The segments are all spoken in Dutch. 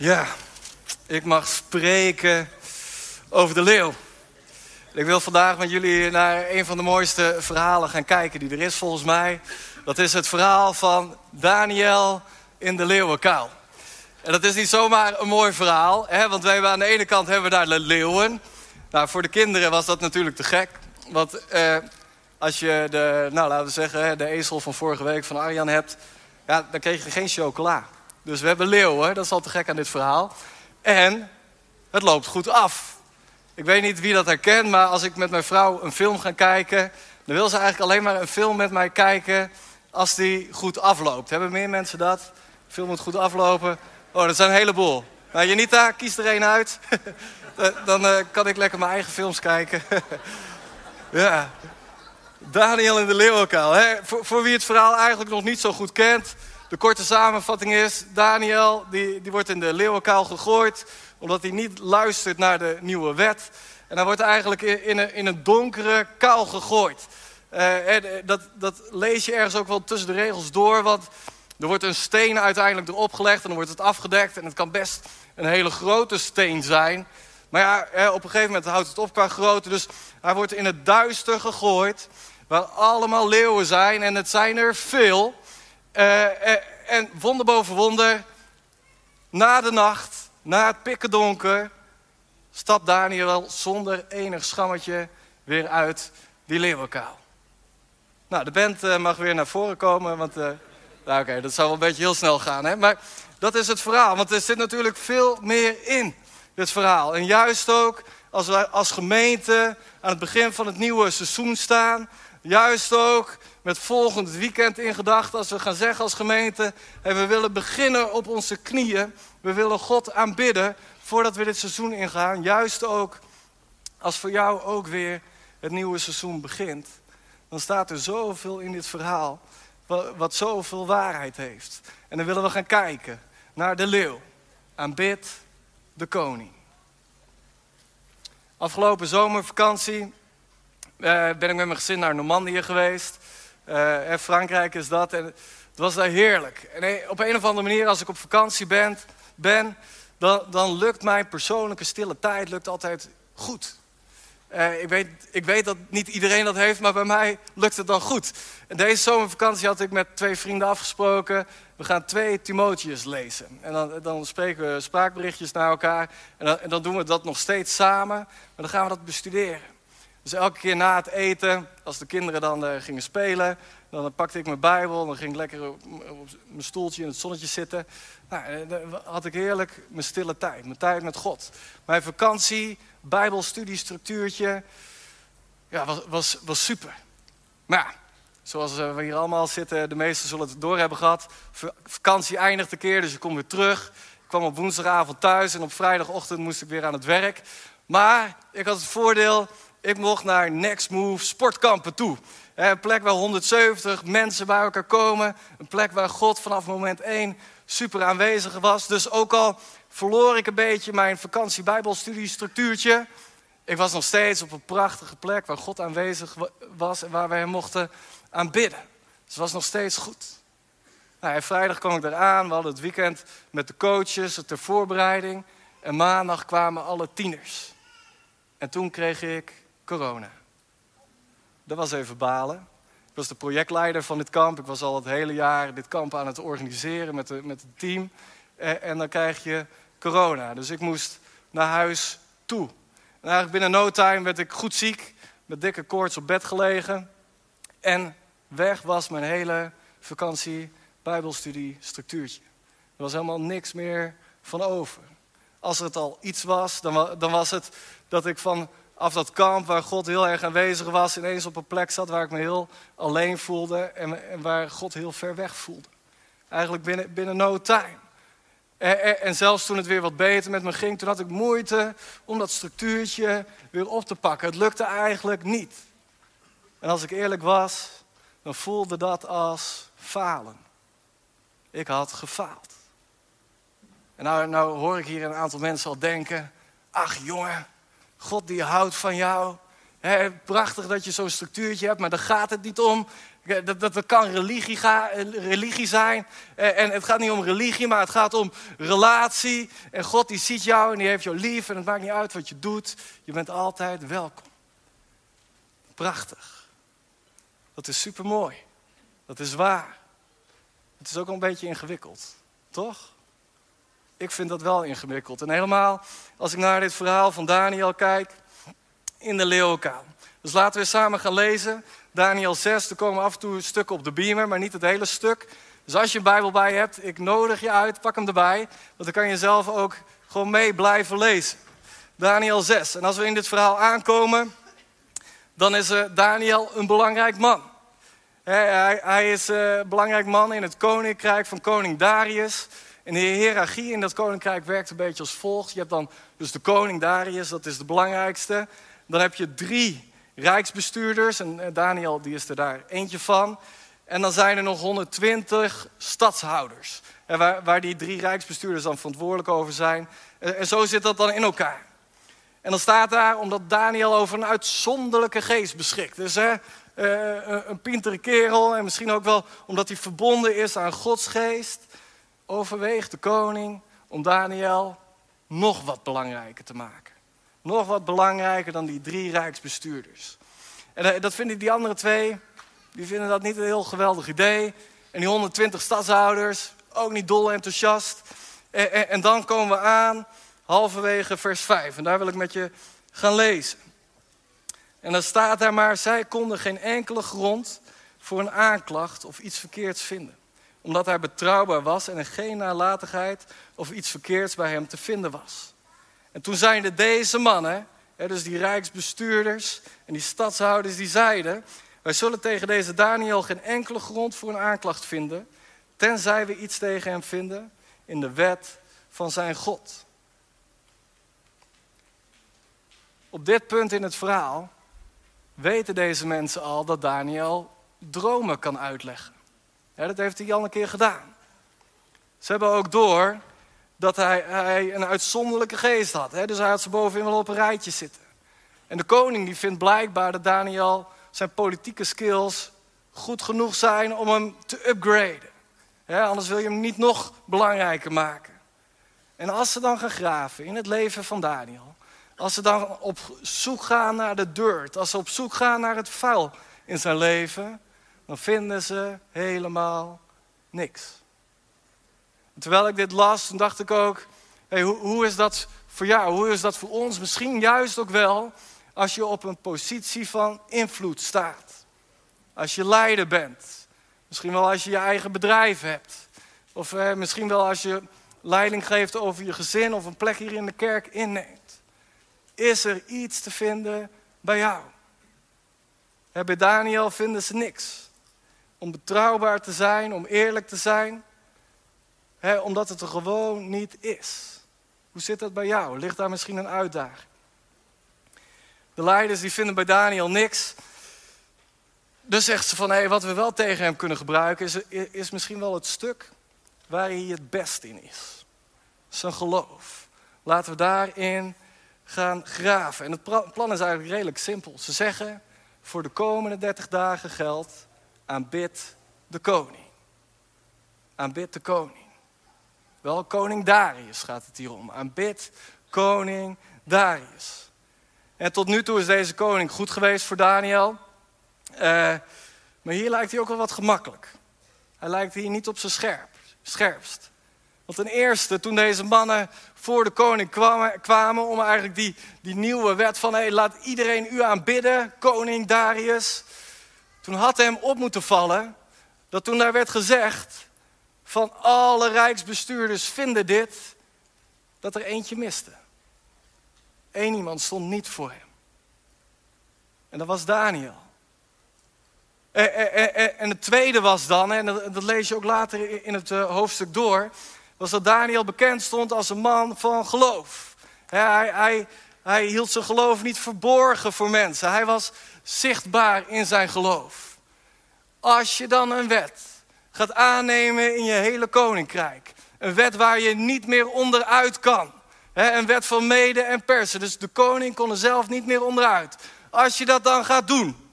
Ja, ik mag spreken over de leeuw. Ik wil vandaag met jullie naar een van de mooiste verhalen gaan kijken die er is volgens mij. Dat is het verhaal van Daniel in de leeuwenkuil. En dat is niet zomaar een mooi verhaal, hè? want wij hebben aan de ene kant hebben we daar de leeuwen. Nou, voor de kinderen was dat natuurlijk te gek. Want eh, als je de, nou laten we zeggen, de ezel van vorige week van Arjan hebt, ja, dan kreeg je geen chocola. Dus we hebben leeuwen, dat is al te gek aan dit verhaal. En het loopt goed af. Ik weet niet wie dat herkent, maar als ik met mijn vrouw een film ga kijken... dan wil ze eigenlijk alleen maar een film met mij kijken als die goed afloopt. Hebben meer mensen dat? De film moet goed aflopen. Oh, dat zijn een heleboel. Nou, Janita, kies er één uit. Dan uh, kan ik lekker mijn eigen films kijken. ja. Daniel in de? Voor, voor wie het verhaal eigenlijk nog niet zo goed kent... De korte samenvatting is, Daniel die, die wordt in de leeuwenkuil gegooid... omdat hij niet luistert naar de nieuwe wet. En hij wordt eigenlijk in, een, in een donkere kuil gegooid. Uh, dat, dat lees je ergens ook wel tussen de regels door... want er wordt een steen uiteindelijk erop gelegd en dan wordt het afgedekt... en het kan best een hele grote steen zijn... Maar ja, op een gegeven moment houdt het op qua grootte. Dus hij wordt in het duister gegooid. Waar allemaal leeuwen zijn. En het zijn er veel. Uh, en wonder boven wonder, na de nacht, na het pikken donker, stapt Daniel zonder enig schammetje weer uit die leeuwenkuil. Nou, de band uh, mag weer naar voren komen, want uh, oké, dat zou wel een beetje heel snel gaan. Hè? Maar dat is het verhaal, want er zit natuurlijk veel meer in, dit verhaal. En juist ook als wij als gemeente aan het begin van het nieuwe seizoen staan, juist ook met volgend weekend in gedachten. Als we gaan zeggen als gemeente, en we willen beginnen op onze knieën. We willen God aanbidden voordat we dit seizoen ingaan. Juist ook als voor jou ook weer het nieuwe seizoen begint. Dan staat er zoveel in dit verhaal wat, zoveel waarheid heeft. En dan willen we gaan kijken naar de leeuw. Aanbid de koning. Afgelopen zomervakantie uh, ben ik met mijn gezin naar Normandië geweest. Uh, Frankrijk is dat. En het was daar heerlijk. En op een of andere manier, als ik op vakantie ben, ben dan, dan lukt mijn persoonlijke stille tijd lukt altijd goed. Uh, ik, weet, ik weet dat niet iedereen dat heeft, maar bij mij lukt het dan goed. En deze zomervakantie had ik met twee vrienden afgesproken. We gaan twee Timotheus lezen. En dan, dan spreken we spraakberichtjes naar elkaar. En dan, en dan doen we dat nog steeds samen. Maar dan gaan we dat bestuderen. Dus elke keer na het eten, als de kinderen dan uh, gingen spelen, dan pakte ik mijn Bijbel, dan ging ik lekker op, mijn stoeltje in het zonnetje zitten. Nou, eh, dan had ik heerlijk mijn stille tijd, mijn tijd met God. Mijn vakantie, Bijbelstudiestructuurtje, ja, was, was, was super. Maar zoals eh, we hier allemaal zitten, de meesten zullen het door hebben gehad. Vakantie eindigt een keer, dus ik kom weer terug. Ik kwam op woensdagavond thuis en op vrijdagochtend moest ik weer aan het werk. Maar ik had het voordeel, ik mocht naar Next Move sportkampen toe. Een plek waar 170 mensen bij elkaar komen. Een plek waar God vanaf moment 1 super aanwezig was. Dus ook al verloor ik een beetje mijn vakantie bijbelstudiestructuurtje. Ik was nog steeds op een prachtige plek waar God aanwezig was en waar wij hem mochten aanbidden. Dus het was nog steeds goed. Nou, vrijdag kwam ik eraan. We hadden het weekend met de coaches ter voorbereiding. En maandag kwamen alle tieners. En toen kreeg ik corona. Dat was even balen. Ik was de projectleider van dit kamp. Ik was al het hele jaar dit kamp aan het organiseren met, de, met het team. En, en dan krijg je corona. Dus ik moest naar huis toe. En eigenlijk binnen no time werd ik goed ziek. Met dikke koorts op bed gelegen. En weg was mijn hele vakantie, bijbelstudie, structuurtje. Er was helemaal niks meer van over. Als het al iets was, dan, dan was het dat ik van af dat kamp waar God heel erg aanwezig was, ineens op een plek zat waar ik me heel alleen voelde en, en waar God heel ver weg voelde. Eigenlijk binnen, binnen no time. En, en, zelfs toen het weer wat beter met me ging, toen had ik moeite om dat structuurtje weer op te pakken. Het lukte eigenlijk niet. En als ik eerlijk was, dan voelde dat als falen. Ik had gefaald. En nou, nou hoor ik hier een aantal mensen al denken: ach jongen, God die houdt van jou. prachtig dat je zo'n structuurtje hebt, maar daar gaat het niet om. Dat, dat, dat kan religie, ga, religie zijn. En het gaat niet om religie, maar het gaat om relatie. En God die ziet jou en die heeft jou lief. En het maakt niet uit wat je doet. Je bent altijd welkom. Prachtig. Dat is super mooi. Dat is waar. Het is ook een beetje ingewikkeld, toch? Ik vind dat wel ingewikkeld. En helemaal als ik naar dit verhaal van Daniel kijk in de leeuwenkuil. Dus laten we samen gaan lezen. Daniel 6, er komen af en toe stukken op de beamer, maar niet het hele stuk. Dus als je een Bijbel bij hebt, ik nodig je uit, pak hem erbij. Want dan kan je zelf ook gewoon mee blijven lezen. Daniel 6. En als we in dit verhaal aankomen, dan is uh, Daniel een belangrijk man. Hij, is een uh, belangrijk man in het koninkrijk van koning Darius. En de hiërarchie in dat koninkrijk werkt een beetje als volgt. Je hebt dan dus de koning Darius, dat is de belangrijkste. Dan heb je drie rijksbestuurders, en eh, Daniel die is er daar eentje van. En dan zijn er nog 120 stadshouders, waar, waar die drie rijksbestuurders dan verantwoordelijk over zijn. En zo zit dat dan in elkaar. En dan staat daar, omdat Daniel over een uitzonderlijke geest beschikt. Dus hè, eh, een pintere kerel en misschien ook wel omdat hij verbonden is aan Gods geest, overweegt de koning om Daniel nog wat belangrijker te maken. Nog wat belangrijker dan die drie rijksbestuurders. En eh, dat vinden die andere twee, die vinden dat niet een heel geweldig idee. En die 120 stadshouders, ook niet dol enthousiast. En, en, en dan komen we aan, halverwege vers 5. En daar wil ik met je gaan lezen. En dan staat daar maar, zij konden geen enkele grond voor een aanklacht of iets verkeerds vinden. Omdat hij betrouwbaar was en er geen nalatigheid of iets verkeerds bij hem te vinden was. En toen zeiden deze mannen, dus die rijksbestuurders en die stadshouders, die zeiden... wij zullen tegen deze Daniel geen enkele grond voor een aanklacht vinden... tenzij we iets tegen hem vinden in de wet van zijn God. Op dit punt in het verhaal weten deze mensen al dat Daniel dromen kan uitleggen. Dat heeft hij al een keer gedaan. Ze hebben ook door dat hij, hij een uitzonderlijke geest had. Dus hij had ze bovenin wel op een rijtje zitten. En de koning die vindt blijkbaar dat Daniel zijn politieke skills goed genoeg zijn om hem te upgraden. anders wil je hem niet nog belangrijker maken. En als ze dan gaan graven in het leven van Daniel, als ze dan op zoek gaan naar de dirt, als ze op zoek gaan naar het vuil in zijn leven, dan vinden ze helemaal niks. terwijl ik dit las, toen dacht ik ook, hey, hoe, hoe is dat voor jou? Hoe is dat voor ons? Misschien juist ook wel als je op een positie van invloed staat. Als je leider bent. Misschien wel als je je eigen bedrijf hebt. Of eh, misschien wel als je leiding geeft over je gezin of een plek hier in de kerk inneemt. Is er iets te vinden bij jou? bij Daniel vinden ze niks. Om betrouwbaar te zijn, om eerlijk te zijn. omdat het er gewoon niet is. Hoe zit dat bij jou? Ligt daar misschien een uitdaging? De leiders die vinden bij Daniel niks. Dus zegt ze van, hé, wat we wel tegen hem kunnen gebruiken... Is, is misschien wel het stuk waar hij het best in is. Zijn geloof. Laten we daarin gaan graven. En het plan is eigenlijk redelijk simpel. Ze zeggen, voor de komende 30 dagen geldt, aanbid de koning. Aanbid de koning. Wel, koning Darius gaat het hier om. Aanbid koning Darius. En tot nu toe is deze koning goed geweest voor Daniel. Uh, maar hier lijkt hij ook wel wat gemakkelijk. Hij lijkt hier niet op zijn scherp, scherpst. Want ten eerste, toen deze mannen voor de koning kwamen, kwamen om eigenlijk die, die nieuwe wet van hey, laat iedereen u aanbidden, koning Darius. Toen had hem op moeten vallen dat toen daar werd gezegd van alle rijksbestuurders vinden dit, dat er eentje miste. Eén iemand stond niet voor hem. En dat was Daniel. En het tweede was dan, en dat lees je ook later in het eh, hoofdstuk door, was dat Daniel bekend stond als een man van geloof. Hij, hij, hij hield zijn geloof niet verborgen voor mensen. Hij was zichtbaar in zijn geloof. Als je dan een wet gaat aannemen in je hele koninkrijk, een wet waar je niet meer onderuit kan, een wet van mede en persen, dus de koning kon er zelf niet meer onderuit. Als je dat dan gaat doen,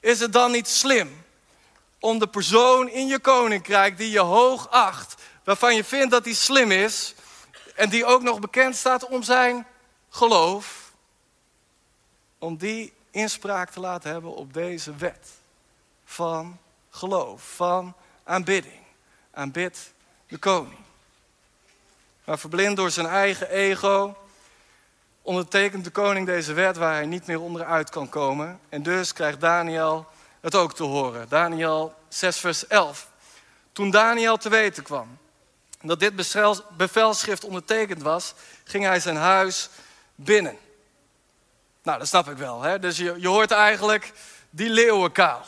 is het dan niet slim om de persoon in je koninkrijk die je hoog acht, waarvan je vindt dat hij slim is en die ook nog bekend staat om zijn geloof, om die inspraak te laten hebben op deze wet van geloof, van aanbidding. Aanbid de koning. Maar verblind door zijn eigen ego ondertekent de koning deze wet waar hij niet meer onderuit kan komen. En dus krijgt Daniel het ook te horen. Daniel 6, vers 11. Toen Daniel te weten kwam dat dit bevelschrift ondertekend was, ging hij zijn huis binnen. Nou, dat snap ik wel. Hè? Dus je, je hoort eigenlijk die leeuwenkaal.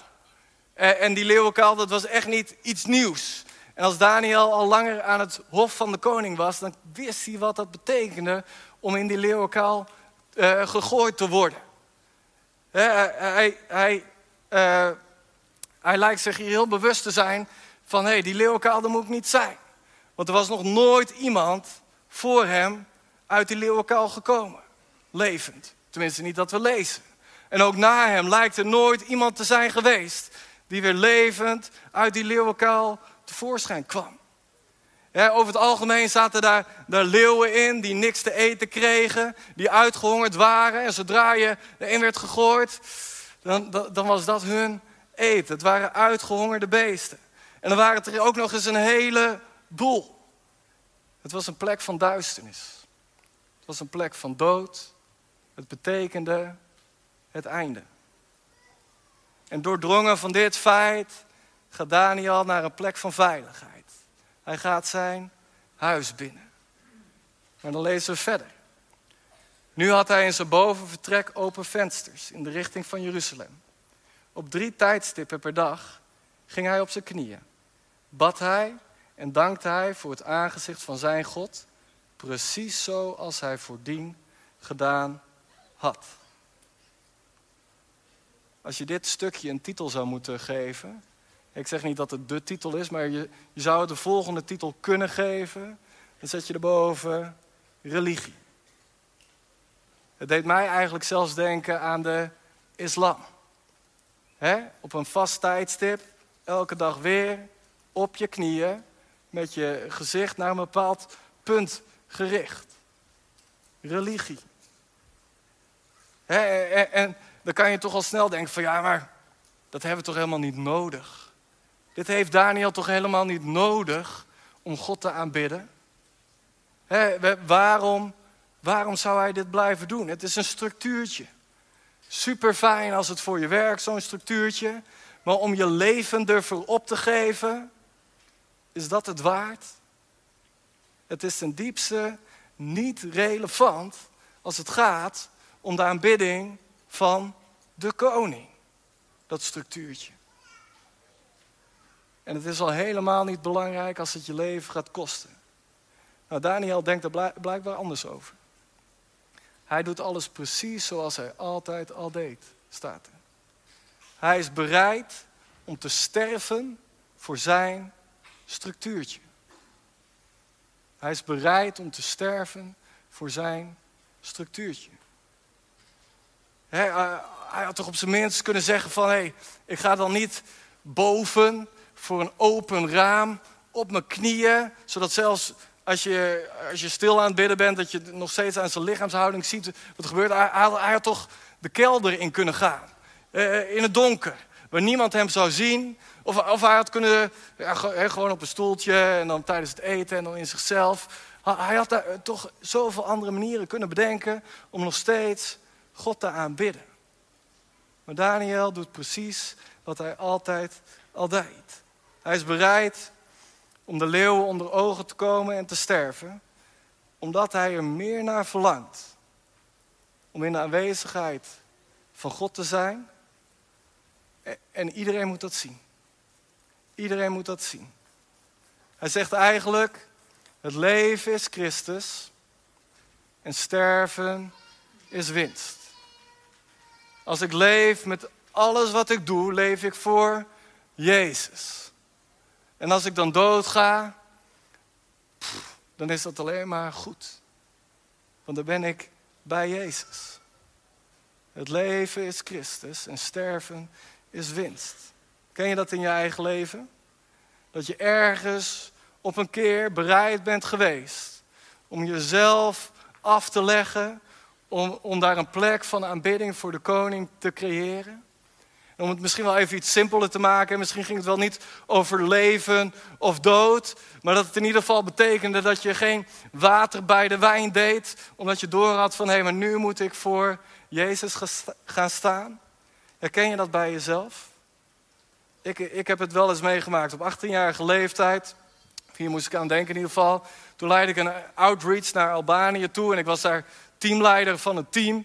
En, en die leeuwenkaal, dat was echt niet iets nieuws. En als Daniel al langer aan het hof van de koning was, dan wist hij wat dat betekende om in die leeuwenkaal uh, gegooid te worden. hij, hij, uh, hij lijkt zich hier heel bewust te zijn van hé, hey, die leeuwenkaal, dat moet ik niet zijn. Want er was nog nooit iemand voor hem uit die leeuwenkuil gekomen. Levend. Tenminste, niet dat we lezen. En ook na hem lijkt er nooit iemand te zijn geweest die weer levend uit die leeuwenkuil tevoorschijn kwam. over het algemeen zaten daar, daar leeuwen in die niks te eten kregen, die uitgehongerd waren. En zodra je erin werd gegooid, dan, dan, was dat hun eten. Het waren uitgehongerde beesten. En dan waren het er ook nog eens een hele boel. Het was een plek van duisternis. Was een plek van dood. Het betekende het einde. En doordrongen van dit feit gaat Daniel naar een plek van veiligheid. Hij gaat zijn huis binnen. Maar dan lezen we verder. Nu had hij in zijn bovenvertrek open vensters in de richting van Jeruzalem. Op drie tijdstippen per dag ging hij op zijn knieën. Bad hij en dankte hij voor het aangezicht van zijn God, precies zoals hij voordien gedaan had. Als je dit stukje een titel zou moeten geven, ik zeg niet dat het de titel is, maar je, je zou het de volgende titel kunnen geven, dan zet je erboven religie. Het deed mij eigenlijk zelfs denken aan de islam. Op een vast tijdstip, elke dag weer, op je knieën, met je gezicht naar een bepaald punt gericht. Religie. en, dan kan je toch al snel denken van ja, maar dat hebben we toch helemaal niet nodig. Dit heeft Daniel toch helemaal niet nodig om God te aanbidden? waarom, waarom zou hij dit blijven doen? Het is een structuurtje. Super fijn als het voor je werkt, zo'n structuurtje. Maar om je leven ervoor op te geven, is dat het waard? Het is ten diepste niet relevant als het gaat om de aanbidding van de koning. Dat structuurtje. En het is al helemaal niet belangrijk als het je leven gaat kosten. Nou, Daniel denkt er blijkbaar anders over. Hij doet alles precies zoals hij altijd al deed, staat er. Hij is bereid om te sterven voor zijn structuurtje. Hij is bereid om te sterven voor zijn structuurtje. hij had toch op zijn minst kunnen zeggen van... hé, hey, ik ga dan niet boven voor een open raam op mijn knieën... zodat zelfs als je, als je stil aan het bidden bent... dat je nog steeds aan zijn lichaamshouding ziet wat er gebeurt. Hij, hij had toch de kelder in kunnen gaan. Uh, in het donker, waar niemand hem zou zien... Of, hij had kunnen, ja, gewoon op een stoeltje en dan tijdens het eten en dan in zichzelf. Hij had daar toch zoveel andere manieren kunnen bedenken om nog steeds God te aanbidden. Maar Daniel doet precies wat hij altijd al deed. Hij is bereid om de leeuwen onder ogen te komen en te sterven, omdat hij er meer naar verlangt. Om in de aanwezigheid van God te zijn. En iedereen moet dat zien. Iedereen moet dat zien. Hij zegt eigenlijk, het leven is Christus en sterven is winst. Als ik leef met alles wat ik doe, leef ik voor Jezus. En als ik dan doodga, dan is dat alleen maar goed. Want dan ben ik bij Jezus. Het leven is Christus en sterven is winst. Ken je dat in je eigen leven? Dat je ergens op een keer bereid bent geweest om jezelf af te leggen, om, om daar een plek van aanbidding voor de koning te creëren. om het misschien wel even iets simpeler te maken, misschien ging het wel niet over leven of dood, maar dat het in ieder geval betekende dat je geen water bij de wijn deed, omdat je door had van hé, maar nu moet ik voor Jezus gaan staan. Herken je dat bij jezelf? Ik, ik heb het wel eens meegemaakt op 18-jarige leeftijd. Hier moest ik aan denken in ieder geval. Toen leidde ik een outreach naar Albanië toe en ik was daar teamleider van het team.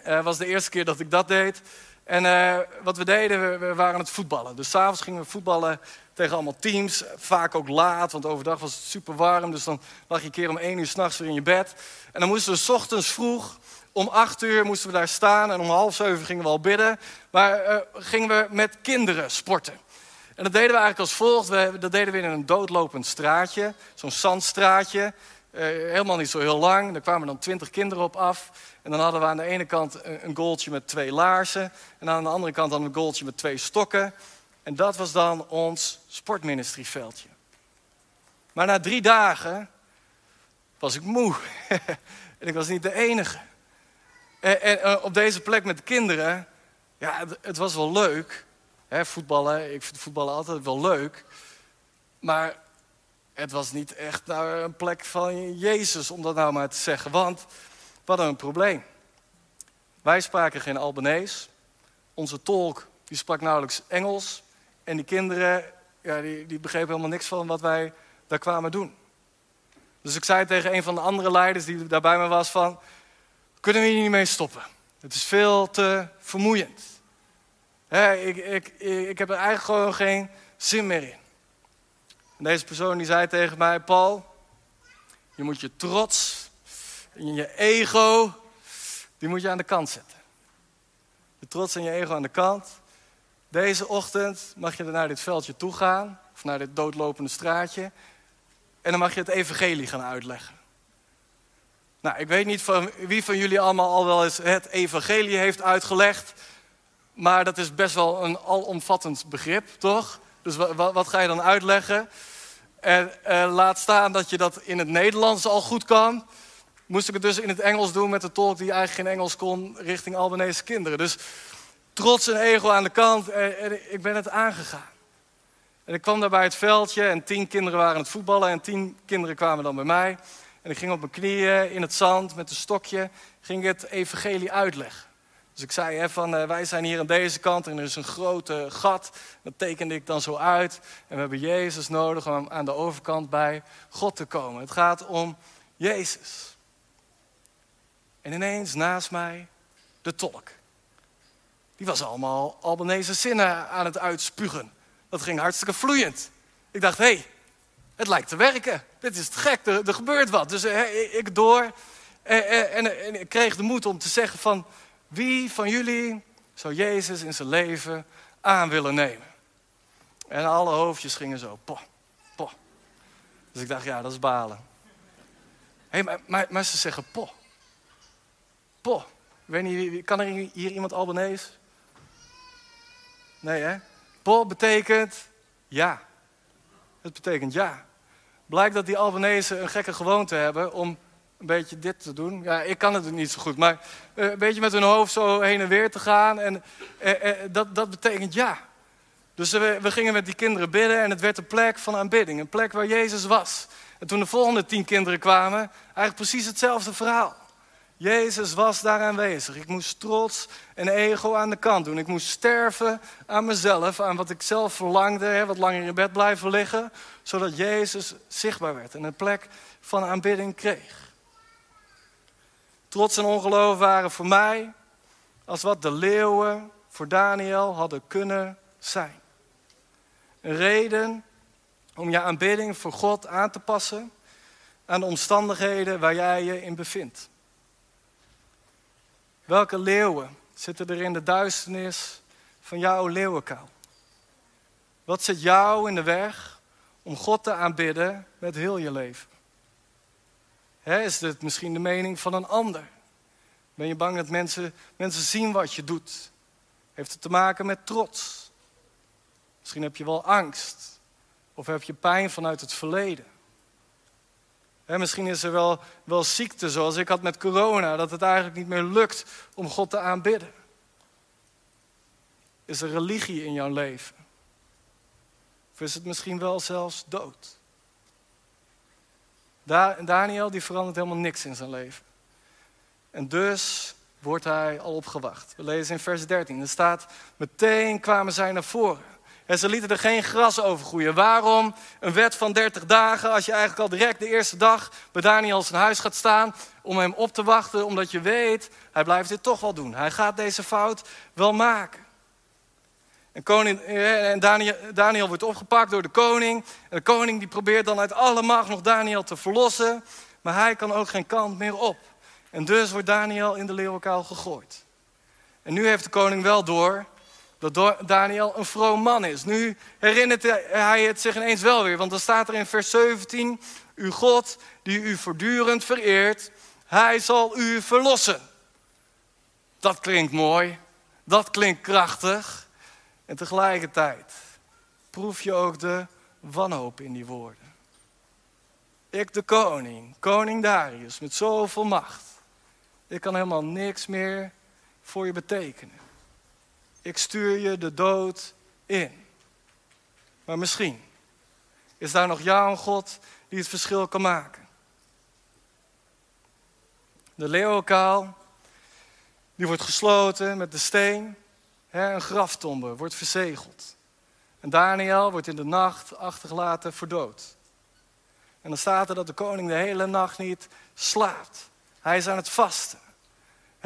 Het uh, was de eerste keer dat ik dat deed. En uh, wat we deden, we, waren het voetballen. Dus s'avonds gingen we voetballen tegen allemaal teams. Vaak ook laat, want overdag was het super warm. Dus dan lag je een keer om één uur s'nachts weer in je bed. En dan moesten we s ochtends vroeg, om acht uur moesten we daar staan. En om half zeven gingen we al bidden. Maar uh, gingen we met kinderen sporten. En dat deden we eigenlijk als volgt. We, dat deden we in een doodlopend straatje. Zo'n zandstraatje. Uh, helemaal niet zo heel lang. Daar kwamen dan twintig kinderen op af. En dan hadden we aan de ene kant een goaltje met twee laarzen. En aan de andere kant dan een goaltje met twee stokken. En dat was dan ons sportministrieveldje. Maar na drie dagen was ik moe. en ik was niet de enige. En, en, op deze plek met de kinderen, ja, het, was wel leuk. Hè, voetballen, ik vind voetballen altijd wel leuk. Maar het was niet echt nou een plek van Jezus, om dat nou maar te zeggen. Want hadden een probleem. Wij spraken geen Albanees. Onze tolk die sprak nauwelijks Engels. En die kinderen ja, die, die begrepen helemaal niks van wat wij daar kwamen doen. Dus ik zei tegen een van de andere leiders die daar bij me was van... kunnen we hier niet mee stoppen? Het is veel te vermoeiend. ik, ik, ik heb er eigenlijk gewoon geen zin meer in. Deze persoon die zei tegen mij, Paul, je moet je trots en je ego, die moet je aan de kant zetten. Je trots en je ego aan de kant. Deze ochtend mag je naar dit veldje toe gaan, of naar dit doodlopende straatje, en dan mag je het evangelie gaan uitleggen. Nou, ik weet niet van wie van jullie allemaal al wel eens het evangelie heeft uitgelegd, maar dat is best wel een alomvattend begrip, toch? Dus wat, wat ga je dan uitleggen? En eh, laat staan dat je dat in het Nederlands al goed kan. Moest ik het dus in het Engels doen met de tolk die eigenlijk geen Engels kon richting Albanese kinderen. Dus trots en ego aan de kant en, en ik ben het aangegaan. En ik kwam daar bij het veldje en tien kinderen waren aan het voetballen en tien kinderen kwamen dan bij mij. En ik ging op mijn knieën in het zand met een stokje, ging het evangelie uitleggen. Dus ik zei hè, van uh, wij zijn hier aan deze kant en er is een grote gat. Dat tekende ik dan zo uit. En we hebben Jezus nodig om aan de overkant bij God te komen. Het gaat om Jezus. En ineens naast mij de tolk. Die was allemaal Albanese zinnen aan het uitspugen. Dat ging hartstikke vloeiend. Ik dacht, hé, hey, het lijkt te werken. Dit is te gek, er, gebeurt wat. Dus uh, ik door en, en, en ik kreeg de moed om te zeggen van... Wie van jullie zou Jezus in zijn leven aan willen nemen? En alle hoofdjes gingen zo, poh, poh. Dus ik dacht, ja, dat is balen. Hey, maar, maar, ze zeggen poh. Poh. Weet niet, kan er hier iemand Albanees? Nee, hè? Po betekent ja. Het betekent ja. Blijkt dat die Albanese een gekke gewoonte hebben om een beetje dit te doen. Ja, ik kan het niet zo goed, maar eh, een beetje met hun hoofd zo heen en weer te gaan. En eh, eh, dat, dat betekent ja. Dus we, we gingen met die kinderen bidden en het werd een plek van aanbidding. Een plek waar Jezus was. En toen de volgende tien kinderen kwamen, eigenlijk precies hetzelfde verhaal. Jezus was daar aanwezig. Ik moest trots en ego aan de kant doen. Ik moest sterven aan mezelf, aan wat ik zelf verlangde, hè, wat langer in bed blijven liggen, zodat Jezus zichtbaar werd en een plek van aanbidding kreeg. Trots en ongeloof waren voor mij als wat de leeuwen voor Daniel hadden kunnen zijn. Een reden om je aanbidding voor God aan te passen aan de omstandigheden waar jij je in bevindt. Welke leeuwen zitten er in de duisternis van jouw leeuwenkuil? Wat zit jou in de weg om God te aanbidden met heel je leven? is dit misschien de mening van een ander? Ben je bang dat mensen, mensen zien wat je doet? Heeft het te maken met trots? Misschien heb je wel angst. Of heb je pijn vanuit het verleden. Misschien is er wel, wel ziekte, zoals ik had met corona, dat het eigenlijk niet meer lukt om God te aanbidden. Is er religie in jouw leven? Of is het misschien wel zelfs dood? Daniel die verandert helemaal niks in zijn leven. En dus wordt hij al opgewacht. We lezen in vers 13. Er staat, meteen kwamen zij naar voren. En ze lieten er geen gras over groeien. Waarom een wet van 30 dagen als je eigenlijk al direct de eerste dag bij Daniel zijn huis gaat staan om hem op te wachten, omdat je weet, hij blijft dit toch wel doen. Hij gaat deze fout wel maken. En, koning, eh, en Daniel, Daniel wordt opgepakt door de koning. En de koning die probeert dan uit alle macht nog Daniel te verlossen. Maar hij kan ook geen kant meer op. En dus wordt Daniel in de leeuwenkuil gegooid. En nu heeft de koning wel door dat Daniel een vroom man is. Nu herinnert hij het zich ineens wel weer. Want dan staat er in vers 17... Uw God, die u voortdurend vereert, hij zal u verlossen. Dat klinkt mooi. Dat klinkt krachtig. En tegelijkertijd proef je ook de wanhoop in die woorden. Ik de koning, koning Darius, met zoveel macht. Ik kan helemaal niks meer voor je betekenen. Ik stuur je de dood in. Maar misschien is daar nog jouw God die het verschil kan maken. De leeuwenkaal, die wordt gesloten met de steen een graftombe wordt verzegeld. En Daniel wordt in de nacht achtergelaten voor dood. En dan staat er dat de koning de hele nacht niet slaapt. Hij is aan het vasten.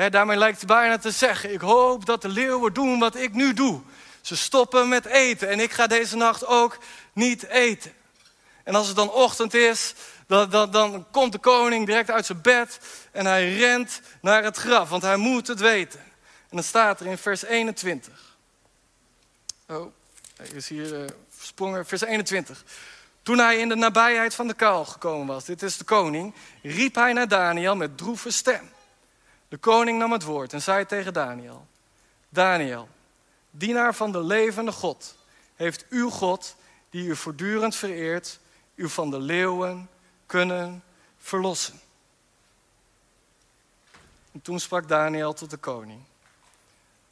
Daarmee lijkt hij bijna te zeggen: Ik hoop dat de leeuwen doen wat ik nu doe. Ze stoppen met eten en ik ga deze nacht ook niet eten. En als het dan ochtend is, dan, dan, dan komt de koning direct uit zijn bed en hij rent naar het graf, want hij moet het weten. En dan staat er in vers 21. Oh, hij is hier uh, versprongen. Vers 21. Toen hij in de nabijheid van de kuil gekomen was, dit is de koning, riep hij naar Daniel met droeve stem. De koning nam het woord en zei tegen Daniel: Daniel, dienaar van de levende God, heeft uw God, die u voortdurend vereert, u van de leeuwen kunnen verlossen. En toen sprak Daniel tot de koning.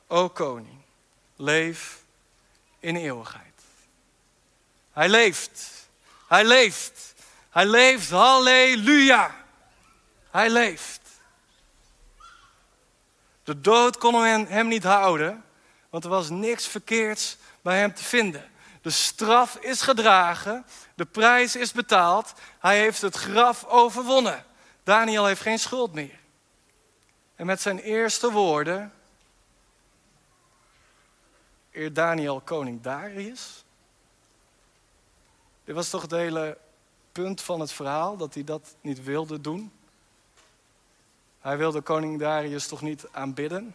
O koning, leef in eeuwigheid. Hij leeft. Hij leeft. Hij leeft. Halleluja. Hij leeft. De dood kon hem, niet houden, want er was niks verkeerds bij hem te vinden. De straf is gedragen, de prijs is betaald, hij heeft het graf overwonnen. Daniel heeft geen schuld meer. En met zijn eerste woorden eer Daniel koning Darius. Dit was toch het hele punt van het verhaal, dat hij dat niet wilde doen. Hij wilde koning Darius toch niet aanbidden?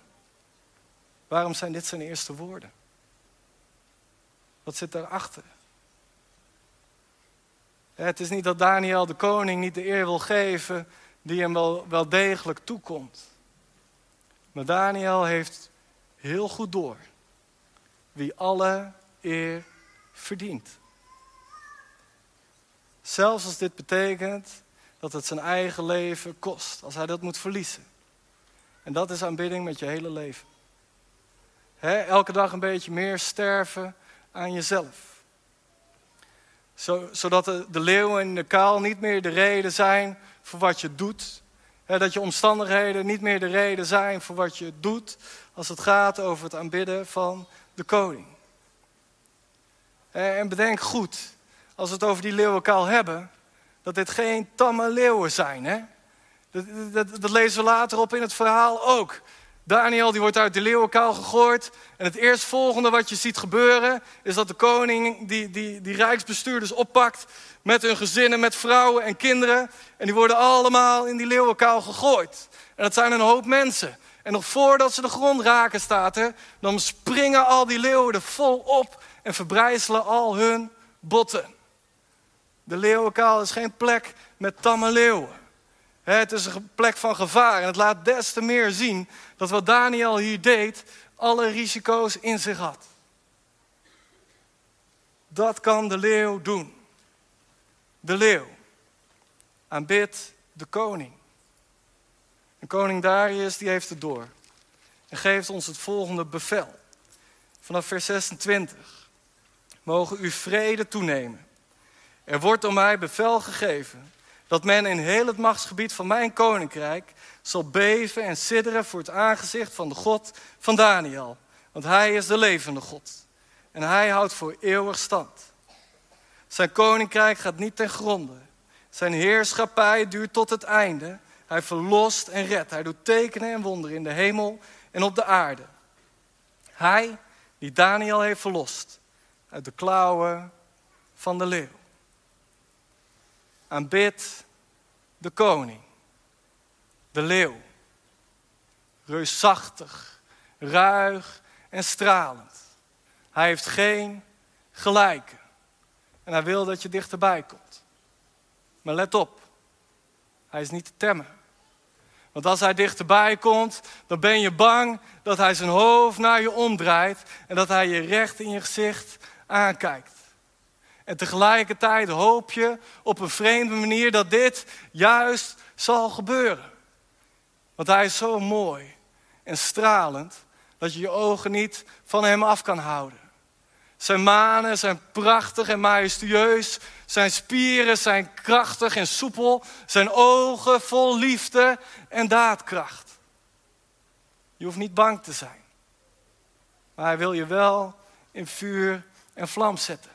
Waarom zijn dit zijn eerste woorden? Wat zit daarachter? Het is niet dat Daniel de koning niet de eer wil geven die hem wel, wel degelijk toekomt. Maar Daniel heeft heel goed door wie alle eer verdient. Zelfs als dit betekent dat het zijn eigen leven kost, als hij dat moet verliezen. En dat is aanbidding met je hele leven. elke dag een beetje meer sterven aan jezelf. zodat de, de leeuwen in de kaal niet meer de reden zijn voor wat je doet. dat je omstandigheden niet meer de reden zijn voor wat je doet als het gaat over het aanbidden van de koning. En bedenk goed, als we het over die leeuwenkaal hebben, dat dit geen tamme leeuwen zijn. Hè? Dat, dat, dat, lezen we later op in het verhaal ook. Daniel die wordt uit de leeuwenkuil gegooid. En het eerstvolgende wat je ziet gebeuren... is dat de koning die, die, die rijksbestuurders oppakt... met hun gezinnen, met vrouwen en kinderen. En die worden allemaal in die leeuwenkuil gegooid. En dat zijn een hoop mensen. En nog voordat ze de grond raken, staat er, dan springen al die leeuwen er vol op en verbrijzelen al hun botten. De leeuwenkaal is geen plek met tamme leeuwen. Het is een plek van gevaar en het laat des te meer zien dat wat Daniel hier deed alle risico's in zich had. Dat kan de leeuw doen. De leeuw aanbidt de koning. En koning Darius die heeft het door. En geeft ons het volgende bevel. Vanaf vers 26. Mogen u vrede toenemen. Er wordt door mij bevel gegeven dat men in heel het machtsgebied van mijn koninkrijk zal beven en sidderen voor het aangezicht van de God van Daniel. Want hij is de levende God. En hij houdt voor eeuwig stand. Zijn koninkrijk gaat niet ten gronde. Zijn heerschappij duurt tot het einde. Hij verlost en redt. Hij doet tekenen en wonderen in de hemel en op de aarde. Hij die Daniel heeft verlost uit de klauwen van de leeuw. Aanbid de koning, de leeuw. Reusachtig, ruig en stralend. Hij heeft geen gelijke. En hij wil dat je dichterbij komt. Maar let op, hij is niet te temmen. Want als hij dichterbij komt, dan ben je bang dat hij zijn hoofd naar je omdraait en dat hij je recht in je gezicht aankijkt. En tegelijkertijd hoop je op een vreemde manier dat dit juist zal gebeuren. Want hij is zo mooi en stralend dat je je ogen niet van hem af kan houden. Zijn manen zijn prachtig en majestueus. Zijn spieren zijn krachtig en soepel. Zijn ogen vol liefde en daadkracht. Je hoeft niet bang te zijn. Maar hij wil je wel in vuur en vlam zetten.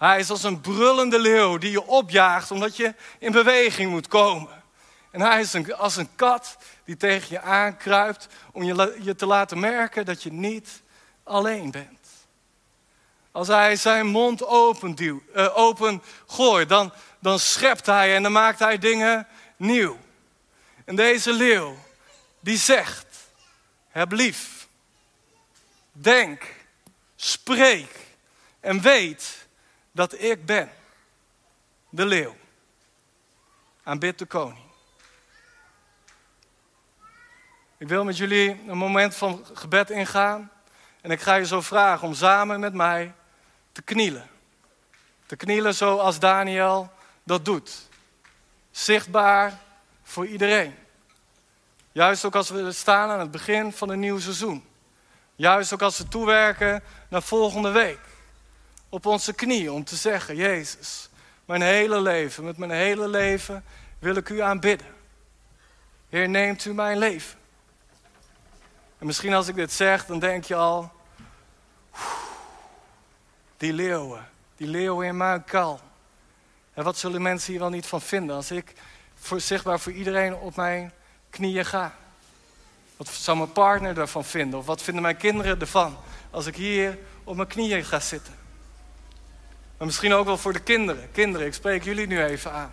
Hij is als een brullende leeuw die je opjaagt omdat je in beweging moet komen. En hij is als een kat die tegen je aankruipt om je, je te laten merken dat je niet alleen bent. Als hij zijn mond open, duw, uh, open gooit, dan, dan schept hij en dan maakt hij dingen nieuw. En deze leeuw, die zegt, heb lief, denk, spreek en weet dat ik ben de leeuw. Aanbid de koning. Ik wil met jullie een moment van gebed ingaan. En ik ga je zo vragen om samen met mij te knielen. Te knielen zoals Daniel dat doet. Zichtbaar voor iedereen. Juist ook als we staan aan het begin van een nieuw seizoen. Juist ook als we toewerken naar volgende week. Op onze knieën om te zeggen, Jezus, mijn hele leven, met mijn hele leven wil ik u aanbidden. Heer, neemt u mijn leven. En misschien als ik dit zeg, dan denk je al, die leeuwen, die leeuwen in mijn kal. En wat zullen mensen hier wel niet van vinden als ik voor, zichtbaar voor iedereen op mijn knieën ga? Wat zou mijn partner ervan vinden? Of wat vinden mijn kinderen ervan als ik hier op mijn knieën ga zitten? Maar misschien ook wel voor de kinderen. Kinderen, ik spreek jullie nu even aan.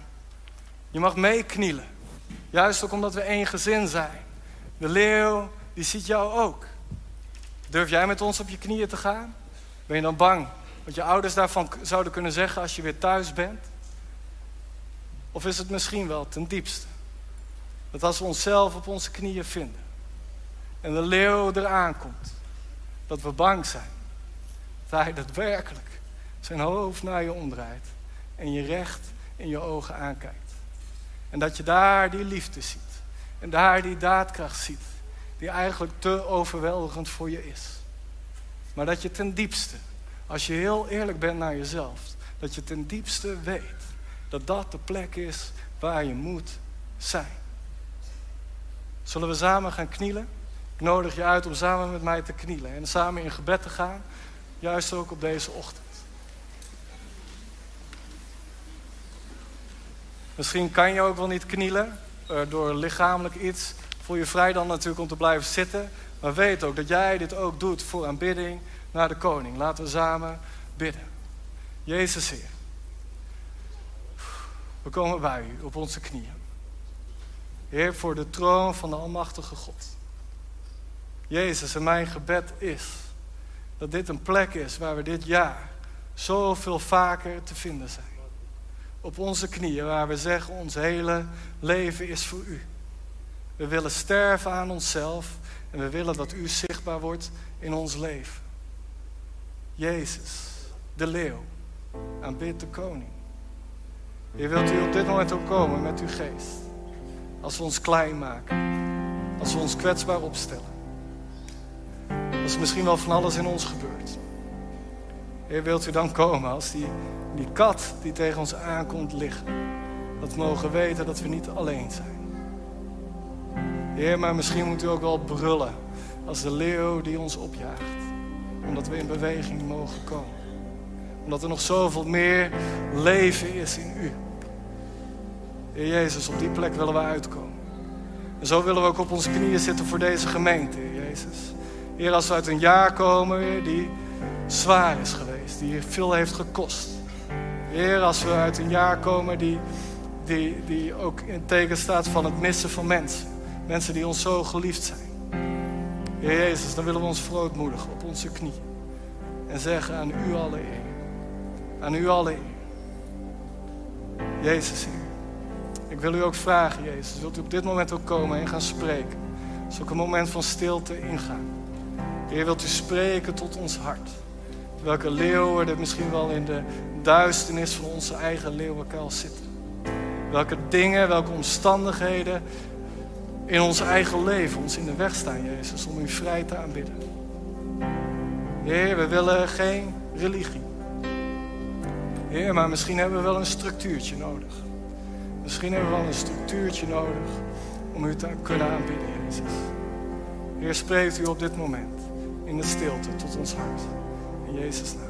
Je mag meeknielen. Juist ook omdat we één gezin zijn. De leeuw, die ziet jou ook. Durf jij met ons op je knieën te gaan? Ben je dan bang wat je ouders daarvan zouden kunnen zeggen als je weer thuis bent? Of is het misschien wel ten diepste dat als we onszelf op onze knieën vinden en de leeuw eraan komt, dat we bang zijn dat hij zijn hoofd naar je omdraait en je recht in je ogen aankijkt. En dat je daar die liefde ziet en daar die daadkracht ziet, die eigenlijk te overweldigend voor je is. Maar dat je ten diepste als je heel eerlijk bent naar jezelf, dat je ten diepste weet dat dat de plek is waar je moet zijn. Zullen we samen gaan knielen? Ik nodig je uit om samen met mij te knielen en samen in gebed te gaan, juist ook op deze ochtend. Misschien kan je ook wel niet knielen eh, door lichamelijk iets. Voel je vrij dan natuurlijk om te blijven zitten. Maar weet ook dat jij dit ook doet voor aanbidding naar de koning. Laten we samen bidden. Jezus Heer, we komen bij u op onze knieën. Heer, voor de troon van de Almachtige God. Jezus, en mijn gebed is dat dit een plek is waar we dit jaar zoveel vaker te vinden zijn. Op onze knieën, waar we zeggen, ons hele leven is voor u. We willen sterven aan onszelf en we willen dat u zichtbaar wordt in ons leven. Jezus, de leeuw. Aanbid de koning. Heer, wilt u op dit moment ook komen met uw geest. Als we ons klein maken. Als we ons kwetsbaar opstellen. Als misschien wel van alles in ons gebeurt. Heer, wilt u dan komen als die, die kat die tegen ons aankomt liggen. Dat we mogen weten dat we niet alleen zijn. Heer, maar misschien moet u ook wel brullen als de leeuw die ons opjaagt. Omdat we in beweging mogen komen. Omdat er nog zoveel meer leven is in u. Heer Jezus, op die plek willen we uitkomen. En zo willen we ook op onze knieën zitten voor deze gemeente, Heer Jezus. Heer, als we uit een jaar komen die zwaar is geweest, die veel heeft gekost. Heer, als we uit een jaar komen die, die, die ook in teken staat van het missen van mensen. Mensen die ons zo geliefd zijn. Heer Jezus, dan willen we ons verootmoedigen op onze knieën. En zeggen aan u alle eer. Aan u alle eer. Jezus, Heer. Ik wil u ook vragen, Jezus, wilt u op dit moment ook komen en gaan spreken? Zal ook een moment van stilte ingaan. Heer, wilt u spreken tot ons hart? Welke leeuwen er misschien wel in de duisternis van onze eigen leeuwenkuil zitten. Welke dingen, welke omstandigheden in ons eigen leven ons in de weg staan, Jezus, om u vrij te aanbidden. Heer, we willen geen religie. Heer, maar misschien hebben we wel een structuurtje nodig. Misschien hebben we wel een structuurtje nodig om u te kunnen aanbidden, Jezus. Heer, spreekt u op dit moment in de stilte tot ons hart. In Jezus' naam.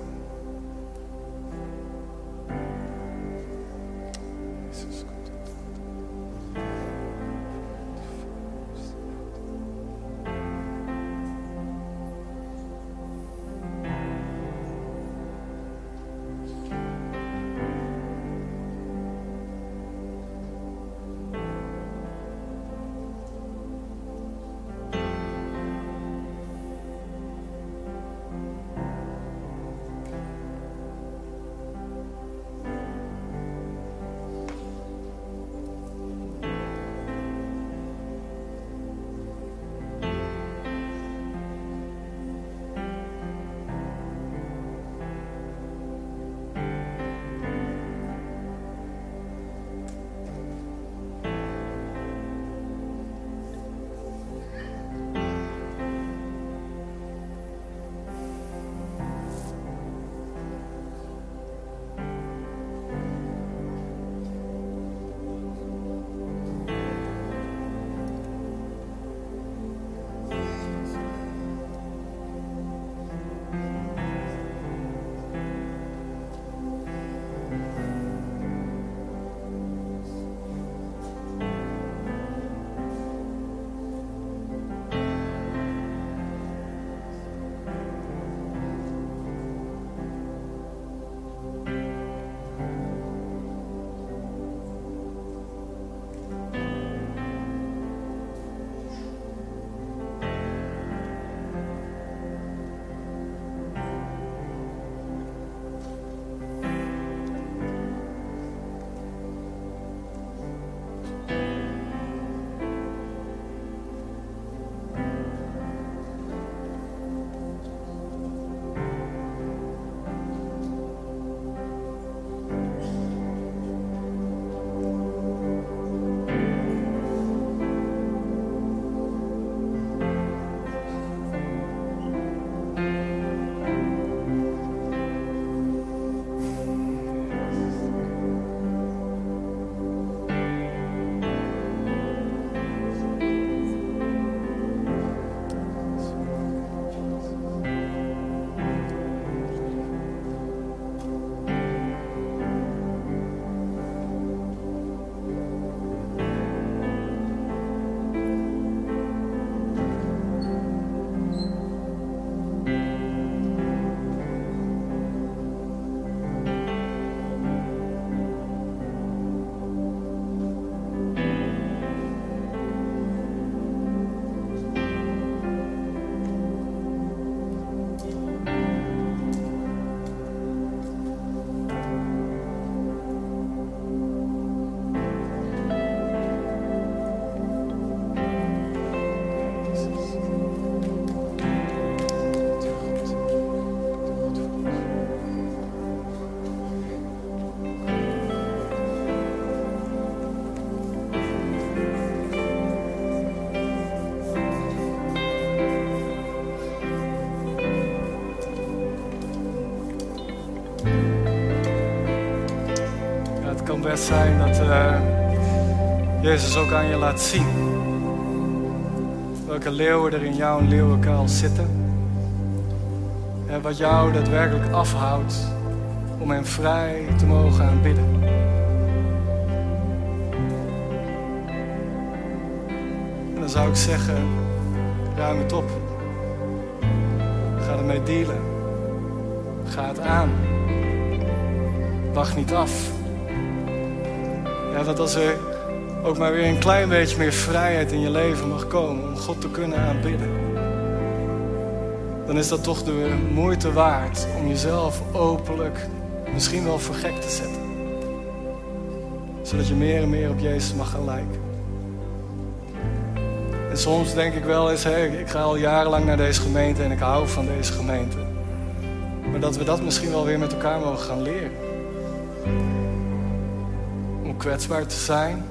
Zijn dat uh, Jezus ook aan je laat zien. Welke leeuwen er in jouw leeuwenkuil zitten. En wat jou daadwerkelijk afhoudt om hem vrij te mogen aanbidden. En dan zou ik zeggen, ruim het op. Ga ermee dealen. Ga het aan. Wacht niet af. Ja, dat als er ook maar weer een klein beetje meer vrijheid in je leven mag komen om God te kunnen aanbidden, dan is dat toch de moeite waard om jezelf openlijk misschien wel voor gek te zetten. Zodat je meer en meer op Jezus mag gaan lijken. En soms denk ik wel eens, hey, ik ga al jarenlang naar deze gemeente en ik hou van deze gemeente. Maar dat we dat misschien wel weer met elkaar mogen gaan leren. Kwetsbaar te zijn.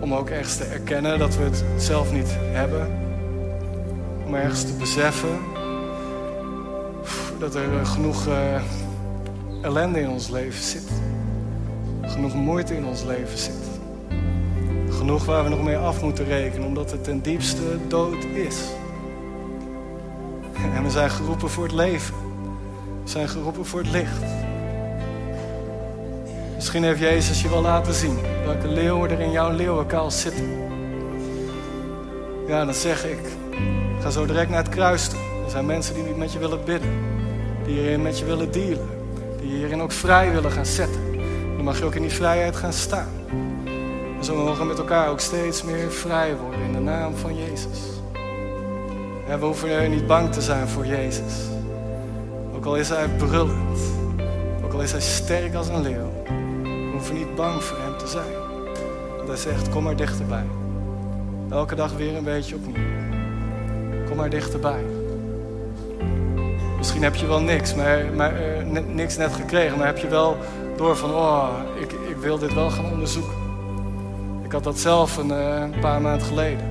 Om ook ergens te erkennen dat we het zelf niet hebben. Om ergens te beseffen dat er genoeg uh, ellende in ons leven zit. Genoeg moeite in ons leven zit. Genoeg waar we nog mee af moeten rekenen, omdat het ten diepste dood is. En we zijn geroepen voor het leven. We zijn geroepen voor het licht. Misschien heeft Jezus je wel laten zien welke leeuwen er in jouw leeuwenkuil zitten. Ja, dan zeg ik, ga zo direct naar het kruis toe. Er zijn mensen die met je willen bidden. Die hierin met je willen dealen. Die hierin ook vrij willen gaan zetten. Dan mag je ook in die vrijheid gaan staan. En zo mogen we met elkaar ook steeds meer vrij worden in de naam van Jezus. We hoeven niet bang te zijn voor Jezus. Ook al is hij brullend. Ook al is hij sterk als een leeuw. Hoeven niet bang voor hem te zijn. Want hij zegt, kom maar dichterbij. Elke dag weer een beetje opnieuw. Kom maar dichterbij. Misschien heb je wel niks, maar, maar uh, niks net gekregen. Maar heb je wel door van, oh, ik, ik wil dit wel gaan onderzoeken. Ik had dat zelf een, een paar maanden geleden.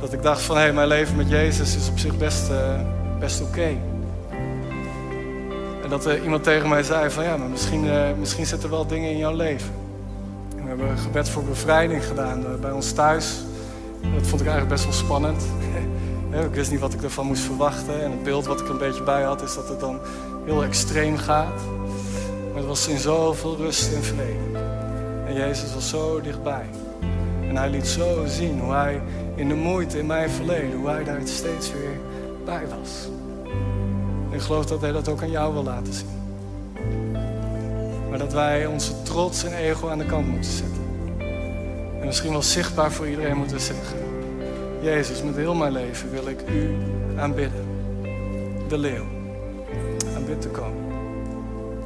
Dat ik dacht van, hé, hey, mijn leven met Jezus is op zich best, uh, best oké. Dat iemand tegen mij zei van, ja, maar misschien, misschien zitten er wel dingen in jouw leven. En we hebben een gebed voor bevrijding gedaan bij ons thuis. Dat vond ik eigenlijk best wel spannend. Ik wist niet wat ik ervan moest verwachten. En het beeld wat ik een beetje bij had, is dat het dan heel extreem gaat. Maar het was in zoveel rust en vrede. En Jezus was zo dichtbij. En hij liet zo zien hoe hij in de moeite in mijn verleden, hoe hij daar steeds weer bij was. En ik geloof dat hij dat ook aan jou wil laten zien. Maar dat wij onze trots en ego aan de kant moeten zetten. En misschien wel zichtbaar voor iedereen moeten zeggen. Jezus, met heel mijn leven wil ik u aanbidden. De leeuw. Aanbid te komen.